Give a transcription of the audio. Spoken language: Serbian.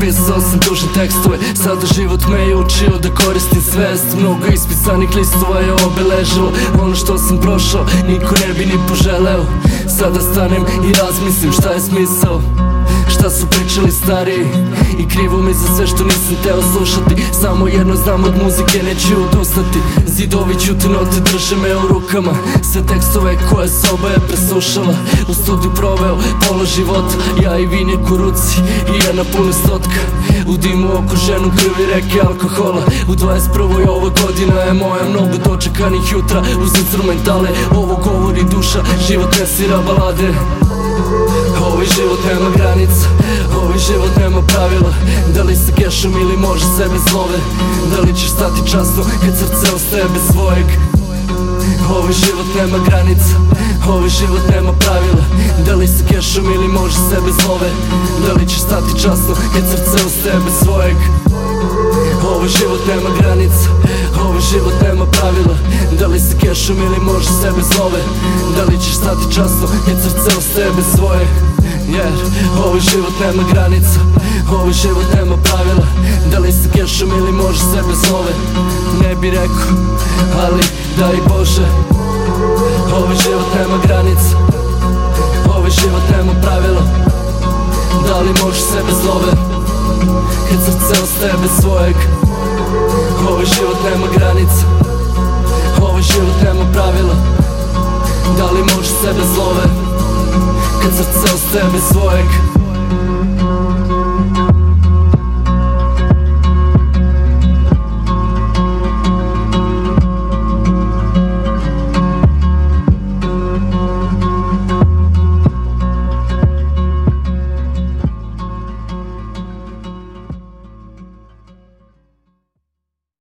Pisao sam tužne tekstove Sada život me je učio da koristim svest. Mnogo ispisanih listova je obeležilo Ono što sam prošao niko ne bi ni poželeo. Sada stanem i razmislim šta je smisao Šta su pričali stariji I krivo mi za sve što nisam teo slušati Samo jedno znam od muzike neću odustati Zidovi note drže me u rukama. Sve tekstove koje soba je presušala U studiju proveo pola života. Ja i vinjak u ruci i jedna puna stotka. U dimu ženu krvi reke alkohola. U 21. ova godina je moja. Mnogo dočekanih jutra uz instrumentale. Ovo govori duša, život ne sira balade. Ovaj život život nema pravila. Da li sa kešom ili može sebe zlove Da li ćeš stati časno kad srce ostaje bez svojeg? Ovaj život nema granica Ovaj život nema pravila. Da li sa kešom ili može sebe zlove Da li ćeš stati časno kad srce ostaje bez svojeg? Ovaj život nema granica Ovaj život nema pravila. Da li sa kešom ili može sebe zlove Da li ćeš stati časno kad srce ostaje bez svojeg Jer ovaj život nema granica Ovaj život nema pravila. Da li sa kešom ili može sebe zlove Ne bi rekao, ali daj Bože. Ovaj život nema granica Ovaj život nema pravila. Da li može sebe zlove Kad srce ostaje bez svojeg. Ovaj život nema granica Ovaj život nema pravila. Da li može sebe zlove Kad srce ostaje bez svojeg